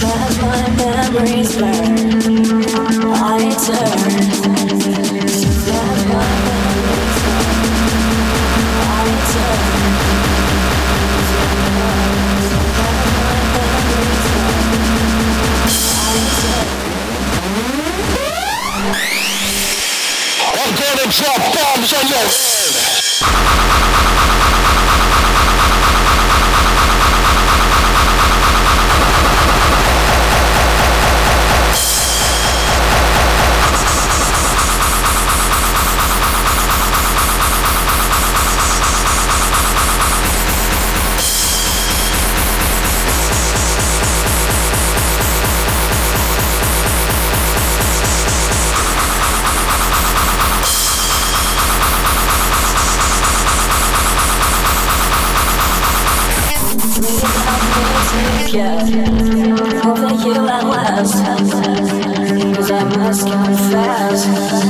Cause I must confess I think of you